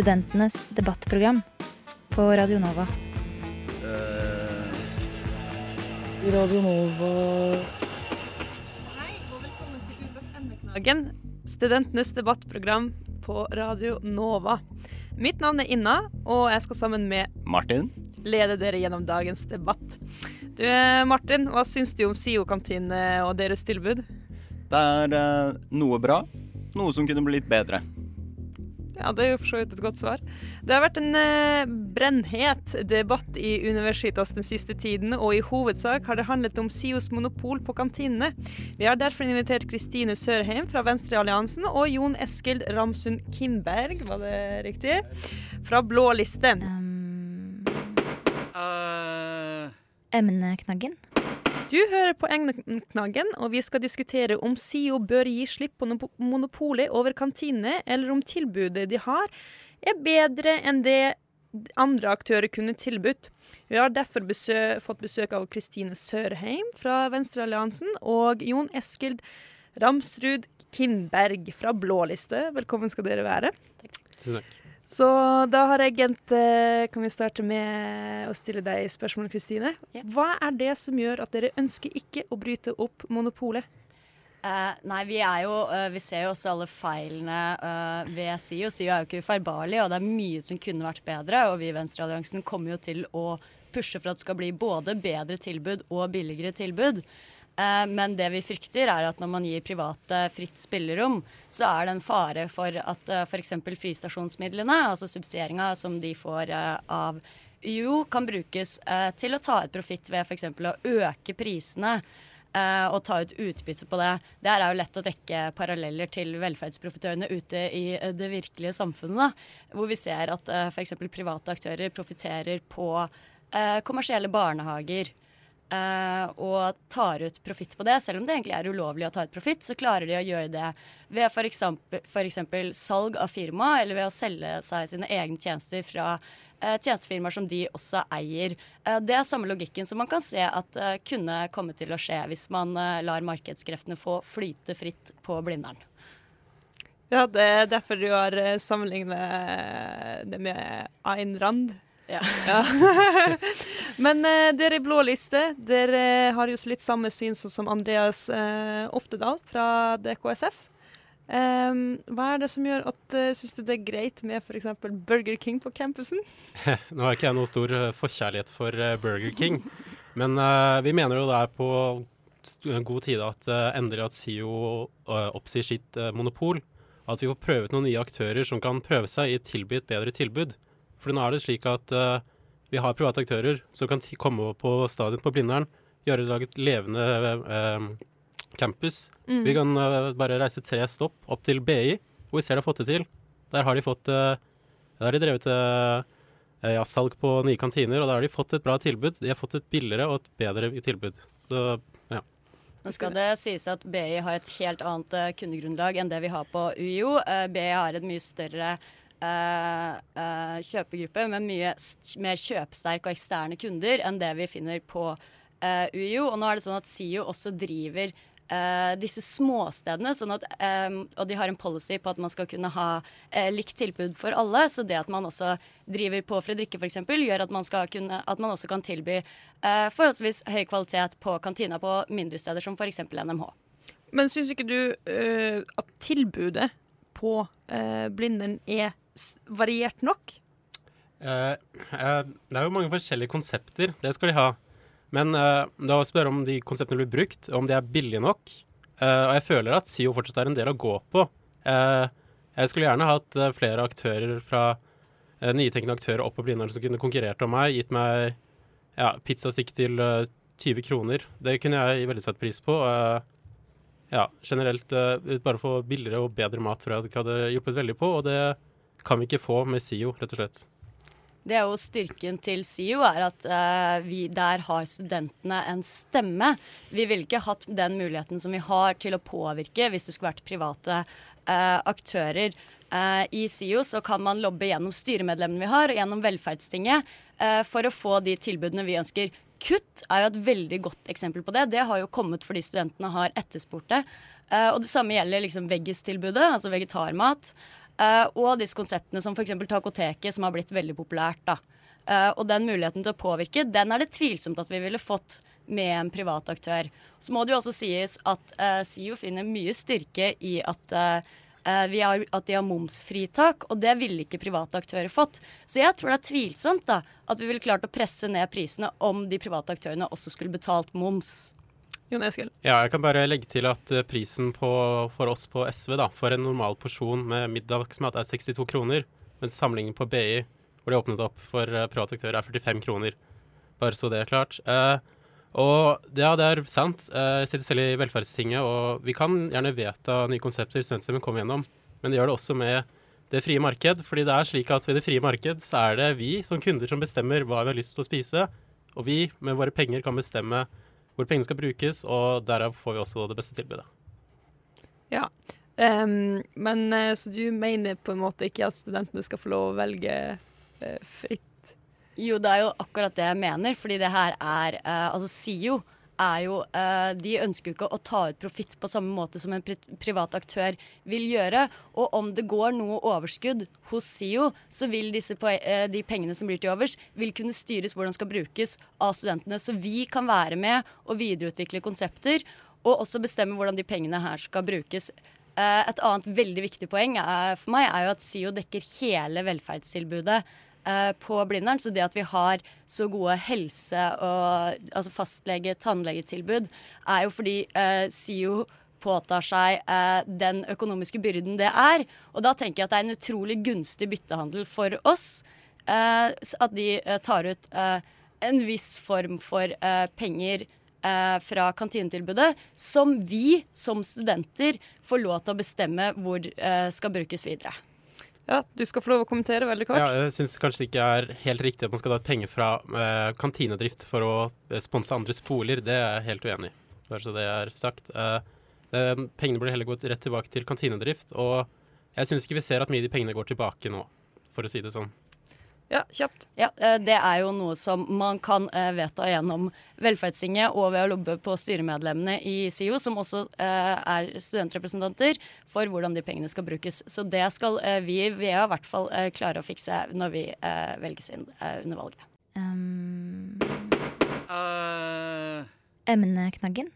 Studentenes debattprogram på Radio Nova. Uh, Radio Nova Hei og velkommen til Ukas emneknaggen, studentenes debattprogram på Radio Nova. Mitt navn er Inna, og jeg skal sammen med Martin? lede dere gjennom dagens debatt. Du, Martin, hva syns du om SIO-kantine og deres tilbud? Det er eh, noe bra, noe som kunne blitt bedre. Ja, det er jo for så vidt et godt svar. Det har vært en eh, brennhet debatt i Universitas den siste tiden, og i hovedsak har det handlet om SIOs monopol på kantinene. Vi har derfor invitert Kristine Sørheim fra Venstrealliansen og Jon Eskild Ramsund Kindberg, var det riktig? Fra Blå liste. Um, Uh... emneknaggen. Du hører på Egneknaggen, og vi skal diskutere om SIO bør gi slipp på nopo- monopolet over kantinene, eller om tilbudet de har, er bedre enn det andre aktører kunne tilbudt. Vi har derfor besø fått besøk av Kristine Sørheim fra Venstrealliansen og Jon Eskild Ramsrud Kindberg fra Blåliste. Velkommen skal dere være. Tusen takk. Så da har jeg gent eh, Kan vi starte med å stille deg spørsmål, Kristine? Ja. Hva er det som gjør at dere ønsker ikke å bryte opp monopolet? Uh, nei, vi er jo uh, Vi ser jo også alle feilene uh, ved SIO. SIO er jo ikke ufeilbarlig, og det er mye som kunne vært bedre. Og vi i Venstrealliansen kommer jo til å pushe for at det skal bli både bedre tilbud og billigere tilbud. Eh, men det vi frykter, er at når man gir private fritt spillerom, så er det en fare for at uh, f.eks. fristasjonsmidlene, altså subsidieringa som de får eh, av UiO, kan brukes eh, til å ta ut profitt ved f.eks. å øke prisene eh, og ta ut utbytte på det. Det er jo lett å trekke paralleller til velferdsprofitørene ute i eh, det virkelige samfunnet. Da, hvor vi ser at f.eks. private aktører profitterer på eh, kommersielle barnehager. Eh, og tar ut profitt på det. Selv om det egentlig er ulovlig å ta ut profitt, så klarer de å gjøre det ved f.eks. salg av firma, eller ved å selge seg sine egne tjenester fra eh, tjenestefirmaer som de også eier. Eh, det er samme logikken som man kan se at kunne komme til å skje hvis man lar markedskreftene få flyte fritt på Blindern. Ja, det er derfor du har sammenlignet det med Ayn Rand. Ja. Ja. Men eh, dere i Blå liste, dere har jo litt samme syn som Andreas eh, Oftedal fra DKSF. Em, hva er det som gjør at uh, syns du det er greit med f.eks. Burger King på campusen? Nå har ikke jeg noe stor eh, forkjærlighet for eh, Burger King, men uh, vi mener jo det er på god tide at eh, endelig at SIO eh, oppsier sitt eh, monopol. At vi får prøvet noen nye aktører som kan prøve seg i å tilby et bedre tilbud. For nå er det slik at uh, vi har private aktører som kan komme på stadion på Blindern, gjøre lage et levende uh, campus. Mm. Vi kan uh, bare reise tre stopp opp til BI, hvor vi ser de har fått det til. Der har de fått Der har de drevet ja, salg på nye kantiner, og da har de fått et bra tilbud. De har fått et billigere og et bedre tilbud. Så Nå skal det sies at BI har et helt annet kundegrunnlag enn det vi har på UiO. BI har et mye større kjøpegruppe med mye mer kjøpsterke og eksterne kunder enn det vi finner på eh, UiO. Og nå er det sånn at SIO også driver Uh, disse småstedene, sånn at, um, og de har en policy på at man skal kunne ha uh, likt tilbud for alle. Så det at man også driver på Fredrikke f.eks., gjør at man, kunne, at man også kan tilby uh, forholdsvis høy kvalitet på kantina på mindre steder, som f.eks. NMH. Men syns ikke du eh, at tilbudet på Blindern er variert nok? Uh, uh, det er jo mange forskjellige konsepter, det skal de ha. Men uh, det er å spørre om de konseptene blir brukt, om de er billige nok. Eh, og jeg føler at SIO fortsatt er en del å gå på. Eh, jeg skulle gjerne hatt eh, flere aktører fra eh, nytenkende aktører opp på Blindern som kunne konkurrert om meg, gitt meg ja, pizzastikk til eh, 20 kroner. Det kunne jeg veldig satt pris på. Eh, Ja, generelt eh, bare få billigere og bedre mat tror jeg det hadde hjulpet veldig på, og det kan vi ikke få med SIO, rett og slett. Det er jo styrken til SIO, er at eh, vi, der har studentene en stemme. Vi ville ikke hatt den muligheten som vi har til å påvirke hvis det skulle vært private eh, aktører. Eh, I SIO så kan man lobbe gjennom styremedlemmene vi har, og gjennom Velferdstinget, eh, for å få de tilbudene vi ønsker. Kutt er jo et veldig godt eksempel på det. Det har jo kommet fordi studentene har etterspurt det. Eh, og det samme gjelder liksom veggistilbudet, altså vegetarmat. Eh, og disse konseptene som f.eks. Takoteket, som har blitt veldig populært. da. Uh, og den muligheten til å påvirke, den er det tvilsomt at vi ville fått med en privat aktør. Så må det jo også sies at uh, SIO finner mye styrke i at, eh, eh, vi har, at de har momsfritak, og det ville ikke private aktører fått. Så jeg tror det er tvilsomt da, at vi ville klart å presse ned prisene om de private aktørene også skulle betalt moms. Jon Eskil. Ja, jeg kan bare legge til at eh, prisen på, for oss på SV da, for en normal porsjon med middagsmat er 62 kroner, mens samlingen på BI, hvor de åpnet opp for eh, private aktører, er 45 kroner. Bare så det er klart. Eh, og ja, det er sant. Eh, jeg sitter selv i Velferdstinget, og vi kan gjerne vedta nye konsepter studentstemmen kommer gjennom, men det gjør det også med det frie marked. fordi det er slik at ved det frie marked så er det vi som kunder som bestemmer hva vi har lyst til å spise, og vi med våre penger kan bestemme hvor pengene skal brukes, og derav får vi også det beste tilbudet. Ja. um, men eh, så du mener på en måte ikke at studentene skal få lov å velge eh, fritt? Jo, det er jo akkurat det jeg mener, fordi det her er uh, Altså SIO er jo eh, De ønsker jo ikke å ta ut profitt på samme måte som en pri privat aktør vil gjøre. Og om det går noe overskudd hos SIO, så vil disse eh, de pengene som blir til overs, vil kunne styres hvordan skal brukes av studentene. Så vi kan være med og videreutvikle konsepter, og også bestemme hvordan de pengene her skal brukes. Eh, et annet veldig viktig poeng er, for meg er jo at SIO dekker hele velferdstilbudet på Blindern. Så det at vi har så gode helse- og altså fastlege- tannlegetilbud, er jo fordi eh, SIO påtar seg eh, den økonomiske byrden det er. Og da tenker jeg at det er en utrolig gunstig byttehandel for oss. eh, at de eh, tar ut eh, en viss form for eh, penger eh, fra kantinetilbudet, som vi som studenter får lov til å bestemme hvor eh, skal brukes videre. Ja, du skal få lov å kommentere veldig kort. Ja, jeg syns kanskje det ikke er helt riktig at man skal ta penger fra eh, kantinedrift for å eh, sponse andres boliger. Det er jeg helt uenig i, bare så det er sagt. Eh, eh, pengene burde heller gått rett tilbake til kantinedrift, og jeg syns ikke vi ser at mye av de pengene går tilbake nå, for å si det sånn. Ja, kjapt. Ja, eh, Det er jo noe som man kan eh, vedta gjennom Velferdstinget og ved å lobbe på styremedlemmene i SIO, som også eh, er studentrepresentanter, for hvordan de pengene skal brukes. Så det skal vi i VEA i hvert fall klare å fikse når vi velges inn under valget. Um, Uh... emneknaggen.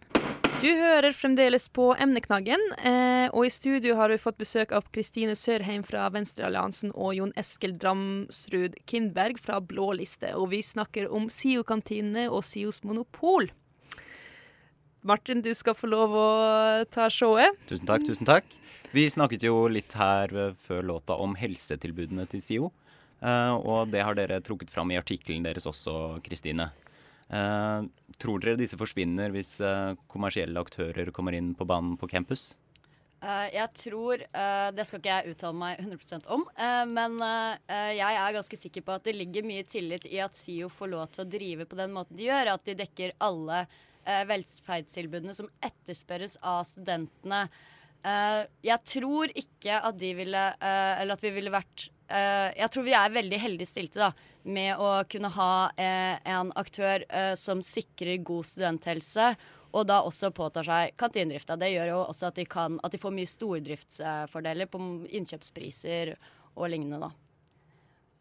Du hører fremdeles på Emneknaggen, eh, og i studio har vi fått besøk av Kristine Sørheim fra Venstrealliansen og Jon Eskil Dramsrud Kindberg fra Blå liste, og vi snakker om SIO-kantinene og SIOs monopol. Martin, du skal få lov å ta showet. tusen takk, tusen takk. Vi snakket jo litt her eh, før låta om helsetilbudene til SIO. eh, og det har dere trukket fram i artikkelen deres også, Kristine. Eh, tror dere disse forsvinner hvis eh, kommersielle aktører kommer inn på banen på campus? Eh, jeg tror Det skal ikke jeg uttale meg 100% om, men jeg er ganske sikker på at det ligger mye tillit i at SIO får lov til å drive på den måten de gjør. At de dekker alle velferdstilbudene som etterspørres av studentene. Eh, jeg tror ikke at de ville uh, Eller at vi ville vært uh, Jeg tror vi er veldig heldig stilte da med å kunne ha en aktør som sikrer god studenthelse, og da også påtar seg kantinedrifta. Det gjør jo også at de, kan, at de får mye stordriftsfordeler på innkjøpspriser og lignende, da.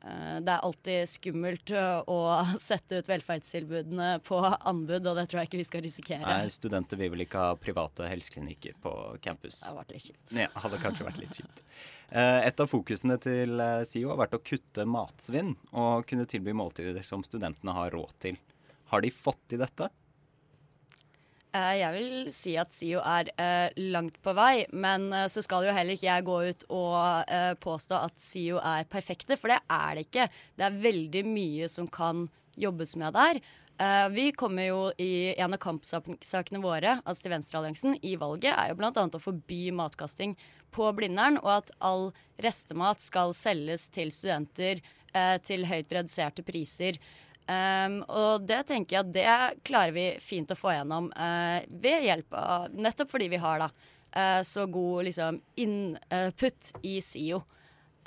Eh, Det er alltid skummelt eh, å sette ut velferdstilbudene på anbud, og det tror jeg ikke vi skal risikere. Nei, studenter vil vel ikke ha private helseklinikker på campus. Det hadde vært litt kjipt. Ja, hadde kanskje vært litt kjipt. Eh, Et av fokusene til SIO har vært å kutte matsvinn og kunne tilby måltider som studentene har råd til. Har de fått til dette? Eh, Jeg vil si at SIO er eh, langt på vei, men eh, så skal jo heller ikke jeg gå ut og eh, påstå at SIO er perfekte, for det er det ikke. Det er veldig mye som kan jobbes med der. Eh, vi kommer jo i en av kampsakene våre, altså til Venstrealliansen, i valget, er jo bl.a. å forby matkasting på Blindern, og at all restemat skal selges til studenter til høyt reduserte priser. Um, og det tenker jeg at det klarer vi fint å få gjennom uh, ved hjelp av Nettopp fordi vi har da uh, så god liksom input i SIO.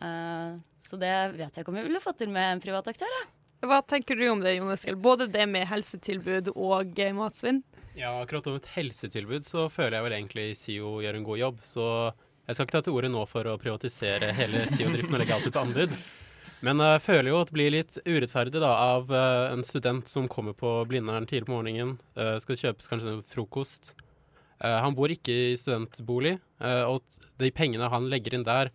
Uh, så det vet jeg ikke om vi ville fått til med en privat aktør. Ja. Hva tenker du om det, Jon Eskil? Både det med helsetilbud og matsvinn? Ja, akkurat om et helsetilbud så føler jeg vel egentlig SIO gjør en god jobb. Så jeg skal ikke ta til ordet nå for å privatisere hele SIO-driften og legge alt ut på anbud. Men jeg føler jo at det blir litt urettferdig da, av eh, en student som kommer på Blindern tidlig på morgenen, eh, skal kjøpes kanskje frokost. Eh, han bor ikke i studentbolig, eh, og de pengene han legger inn der,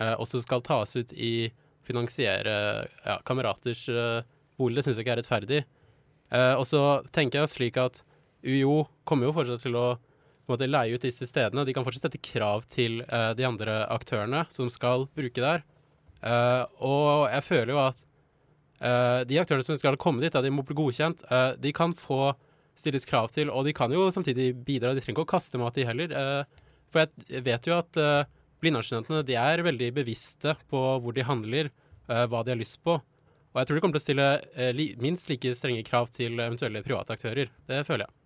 eh, også skal tas ut i finansiere ja, kameraters eh, bolig. Det syns jeg ikke er rettferdig. Eh, og så tenker jeg slik at UiO kommer jo fortsatt til å måte, leie ut disse stedene. De kan fortsatt sette krav til eh, de andre aktørene som skal bruke der. Eh, og jeg føler jo at uh, de aktørene som skal komme dit, da, de må bli godkjent. Uh, de kan få stilles krav til, og de kan jo samtidig bidra. De trenger ikke å kaste mat, de heller. For jeg vet jo at uh, Blindern-studentene de er veldig bevisste på hvor de handler, hva de har lyst på. Og jeg tror de kommer til å stille li minst like strenge krav til eventuelle private aktører. Det føler jeg.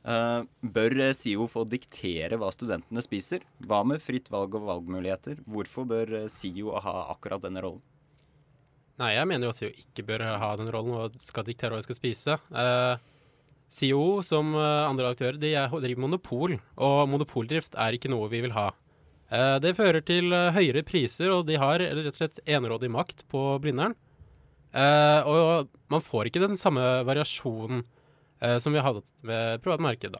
Eh, bør SIO få diktere hva studentene spiser? Hva med fritt valg og valgmuligheter? Hvorfor bør eh, SIO ha akkurat denne rollen? Nei, jeg mener jo at SIO ikke bør ha den rollen og skal diktere hva de skal spise. Uh, SIO, som andre aktører, de er, driver monopol, og monopoldrift er ikke noe vi vil ha. Uh, det fører til høyere priser, og de har rett og slett enerådig makt på Blindern. Og man får ikke den samme variasjonen som vi har hatt med privat marked.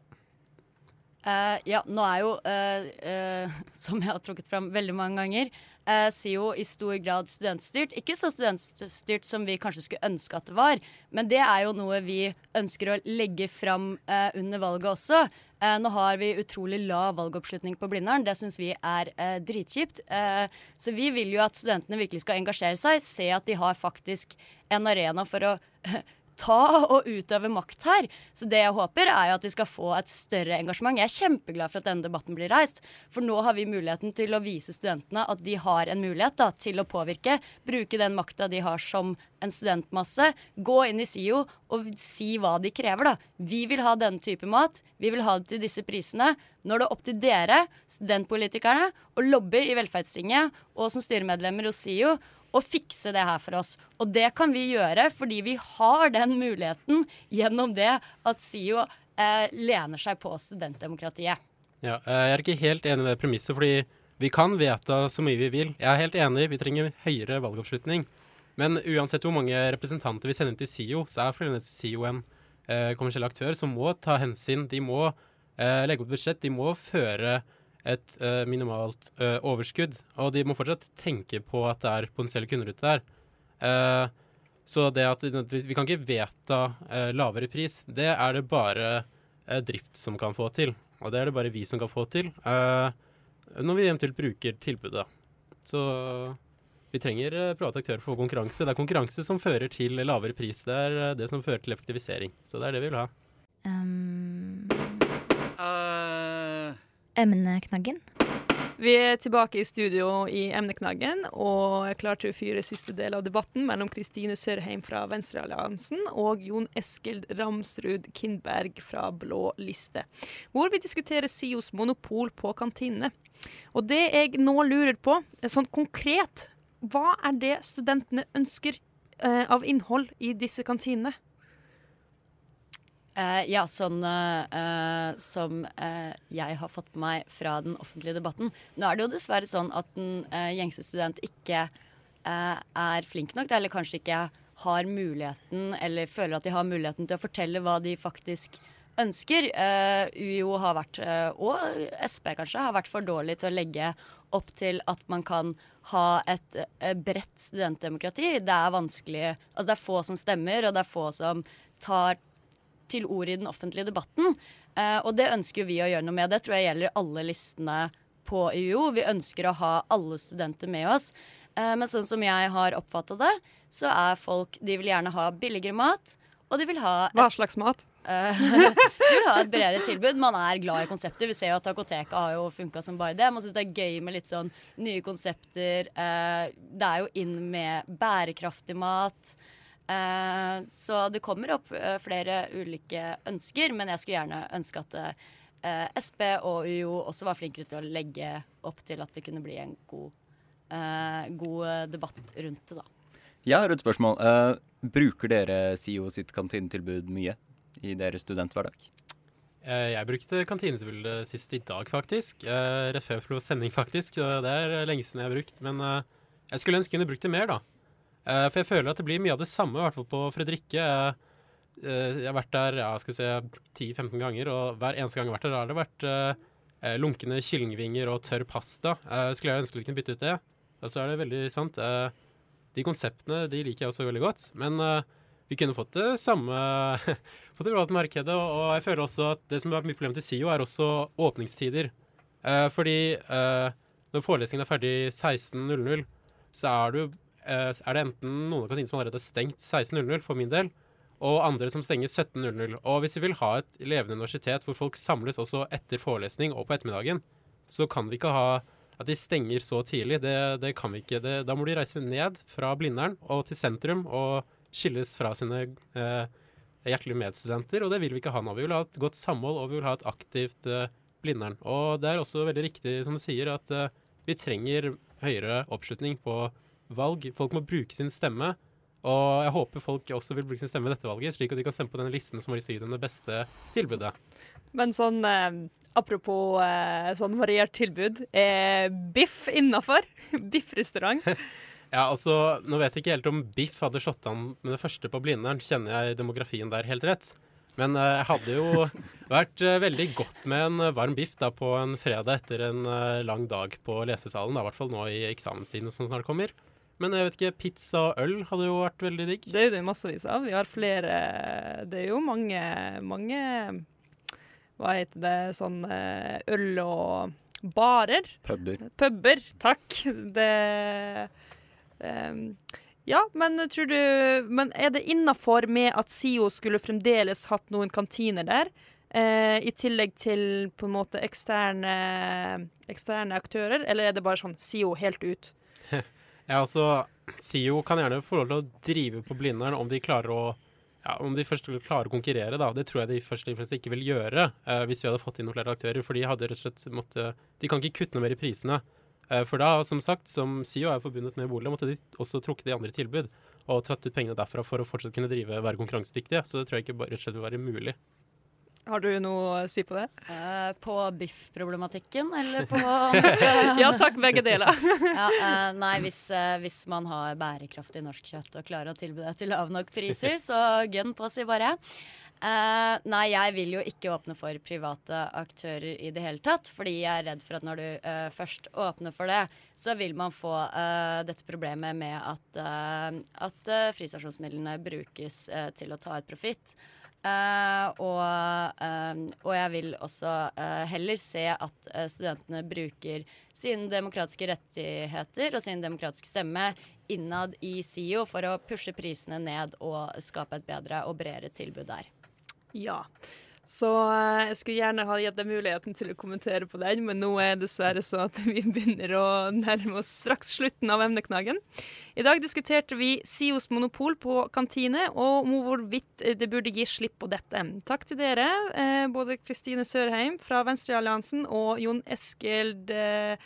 Eh, ja, nå er jo, uh, uh, som jeg har trukket fram veldig mange ganger, uh, SIO i stor grad studentstyrt. Ikke så studentstyrt som vi kanskje skulle ønske at det var, men det er jo noe vi ønsker å legge fram eh, under valget også. Eh, nå har vi utrolig lav valgoppslutning på Blindern. Det syns vi er eh, dritkjipt. Eh, så vi vil jo at studentene virkelig skal engasjere seg, se at de har faktisk en arena for å ta og utøve makt her. Så det jeg håper, er jo at vi skal få et større engasjement. Jeg er kjempeglad for at denne debatten blir reist, for nå har vi muligheten til å vise studentene at de har en mulighet da, til å påvirke. Bruke den makta de har som en studentmasse. Gå inn i SIO og si hva de krever, da. Vi vil ha denne type mat. Vi vil ha det til disse prisene. Nå er det opp til dere, studentpolitikerne, å lobbe i Velferdstinget og som styremedlemmer hos SIO å fikse det her for oss. Og det kan vi gjøre fordi vi har den muligheten gjennom det at SIO eh, lener seg på studentdemokratiet. Ja, eh, jeg er ikke helt enig i det premisset, fordi vi kan vedta så mye vi vil. Jeg er helt enig, vi trenger høyere valgoppslutning. Men uansett hvor mange representanter vi sender til SIO, så er fremdeles SIO en eh, kommersiell aktør som må ta hensyn. De må eh, legge opp budsjett, de må føre et uh, minimalt uh, overskudd. Og de må fortsatt tenke på at det er potensielle kunder ute der. Uh, så det at vi, kan ikke vedta lavere pris, det er det bare drift som kan få til. Og det er det bare vi som kan få til, når vi eventuelt bruker tilbudet. Så vi trenger private aktører for konkurranse. Det er konkurranse som fører til lavere pris. Det er det som fører til effektivisering. Så det er det vi vil ha. Um, emneknaggen. Vi er tilbake i studio i emneknaggen og er klar til å fyre siste del av debatten mellom Kristine Sørheim fra Venstrealliansen og Jon Eskild Ramsrud Kindberg fra Blå liste, hvor vi diskuterer SIOs monopol på kantinene. Og det jeg nå lurer på, er sånn konkret, hva er det studentene ønsker eh, av innhold i disse kantinene? Eh, ja, sånn eh, som uh, jeg har fått med meg fra den offentlige debatten. Nå er det jo dessverre sånn at en gjengse student ikke er flink nok, eller kanskje ikke har muligheten, eller føler at de har muligheten til å fortelle hva de faktisk ønsker. UiO har vært, og Sp kanskje, har vært for dårlig til å legge opp til at man kan ha et bredt studentdemokrati. Det er vanskelig Altså det er få som stemmer, og det er få som tar til ord i den offentlige debatten. Eh, og det ønsker vi å gjøre noe med. Det tror jeg gjelder alle listene på UiO. Vi ønsker å ha alle studenter med oss. Eh, men sånn som jeg har oppfatta det, så er folk De vil gjerne ha billigere mat, Og de vil ha et Hva slags mat? Eh, de vil ha et bredere tilbud. Man er glad i konsepter. Vi ser jo at Takoteka har jo funka som bare det. Man syns det er gøy med litt sånn nye konsepter. Eh, det er jo inn med bærekraftig mat. Eh, så det kommer opp eh, flere ulike ønsker, men jeg skulle gjerne ønske at eh, SP og UiO også var flinkere til å legge opp til at det kunne bli en god, eh, god debatt rundt det, da. Jeg har et spørsmål. Eh, bruker dere SIO sitt kantinetilbud mye i deres studenthverdag? Eh, Jeg brukte kantinetilbudet sist i dag, faktisk. Eh, Rett før sending, faktisk. Det er lenge siden jeg har brukt. Men jeg skulle ønske jeg kunne brukt det mer, da. Eh, For jeg føler at det blir mye av det samme, i hvert fall på Fredrikke. Eh, eh, Jeg har vært der ja, skal vi se, 10-15 ganger, og hver eneste gang jeg har vært der, har det vært lunkne kyllingvinger og tørr pasta. Skulle jeg ønske vi kunne bytte ut det. Og så er det veldig sant. De konseptene de liker jeg også veldig godt. Men vi kunne fått det samme på det private markedet. Og, jeg føler også at det som er mitt problem til SIO, er også åpningstider. Fordi når forelesningen er ferdig 16.00, så er, du, er det enten noen av kantinene som allerede er stengt 16.00 for min del, og andre som stenger 17.00. Og hvis vi vil ha et levende universitet hvor folk samles også etter forelesning og på ettermiddagen, så kan vi ikke ha at de stenger så tidlig. Det, det kan vi ikke. Det, da må de reise ned fra Blindern og til sentrum og skilles fra sine eh, hjertelige medstudenter, og det vil vi ikke ha nå. Vi vil ha et godt samhold, og vi vil ha et aktivt eh, Blindern. Og det er også veldig riktig som du sier, at eh, vi trenger høyere oppslutning på valg. Folk må bruke sin stemme. Og jeg håper folk også vil bruke sin stemme i dette valget, slik at de kan stemme på denne listen som har gitt dem det beste tilbudet. Men sånn eh, apropos eh, sånn variert tilbud, er biff innafor? Biffrestaurant? Ja, altså, Nå vet jeg ikke helt om Biff hadde slått an med det første på Blindern. Kjenner jeg demografien der helt rett? Men eh, jeg hadde jo vært eh, veldig godt med en eh, varm biff da på en fredag etter en eh, lang dag på lesesalen. da, I hvert fall nå i eksamenstiden som snart kommer. Men jeg vet ikke, pizza og øl hadde jo vært veldig digg. Det er jo det massevis av. Vi har flere Det er jo mange, mange Hva heter det Sånn eh, øl og barer. Puber. Puber, takk. Det um, Ja, men du Men er det innafor med at SIO skulle fremdeles hatt noen kantiner der? eh, I tillegg til på en måte eksterne, eksterne aktører, eller er det bare sånn SIO helt ut? Ja, altså, SIO kan gjerne få lov til å drive på Blindern om de klarer å ja, om de først klarer å konkurrere, da. Det tror jeg de først og fremst ikke vil gjøre uh, hvis vi hadde fått inn noen flere aktører. For de hadde rett og slett måtte, De kan ikke kutte noe mer i prisene. Uh, for da, som sagt, som SIO er forbundet med bolig, måtte de også trukket i andre tilbud. Og tratt ut pengene derfra for å fortsatt kunne drive være konkurransedyktige. Så det tror jeg ikke rett og slett vil være mulig. Har du noe å si på det? Uh, på biffproblematikken, eller på Ja takk, begge deler. ja, uh, nei, hvis, uh, hvis man har bærekraftig norsk kjøtt og klarer å tilby det til lav nok priser, så gønn på, si bare. Nei, jeg vil jo ikke åpne for private aktører i det hele tatt. Fordi jeg er redd for at når du først åpner for det, så vil man få dette problemet med at, at fristasjonsmidlene brukes til å ta ut profitt. Eh, og, eh, og jeg vil også uh, heller se at uh, studentene bruker sine demokratiske rettigheter og sin demokratiske stemme innad i SIO for å pushe prisene ned og skape et bedre og bredere tilbud der. Ja. Så eh, jeg skulle gjerne ha gitt deg muligheten til å kommentere på den, men nå er det dessverre så at vi begynner å nærme oss straks slutten av emneknaggen. I dag diskuterte vi SIOs monopol på kantine, og om hvorvidt det burde gi slipp på dette. Takk til dere, eh, både Kristine Sørheim fra Venstrealliansen og Jon Eskeld eh,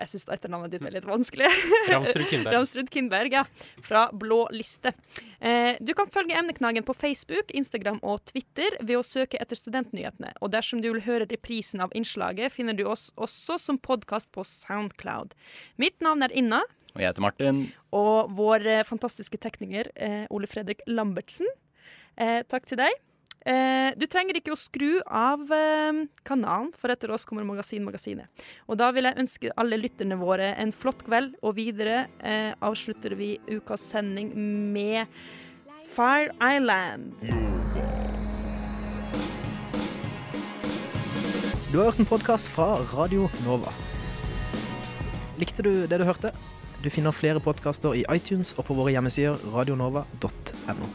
Jeg syns etternavnet ditt er litt vanskelig. Ramsrud Kindberg. Ramsrud Kindberg, ja. Fra Blå liste. Eh, du kan følge Emneknaggen på Facebook, Instagram og Twitter ved å søke etter Studentnyhetene. Og dersom du vil høre reprisen av innslaget, finner du oss også som podkast på Soundcloud. Mitt navn er Inna, Og jeg heter Martin. og vår eh, fantastiske tekniker eh, Ole Fredrik Lambertsen. Eh, takk til deg. Eh, du trenger ikke å skru av eh, kanalen, for etter oss kommer Magasin-magasinet. Og da vil jeg ønske alle lytterne våre en flott kveld, og videre eh, avslutter vi ukas sending med Fire Island. Du har hørt en podkast fra Radio Nova. Likte du det du hørte? Du finner flere podkaster i iTunes og på våre hjemmesider radionova.no.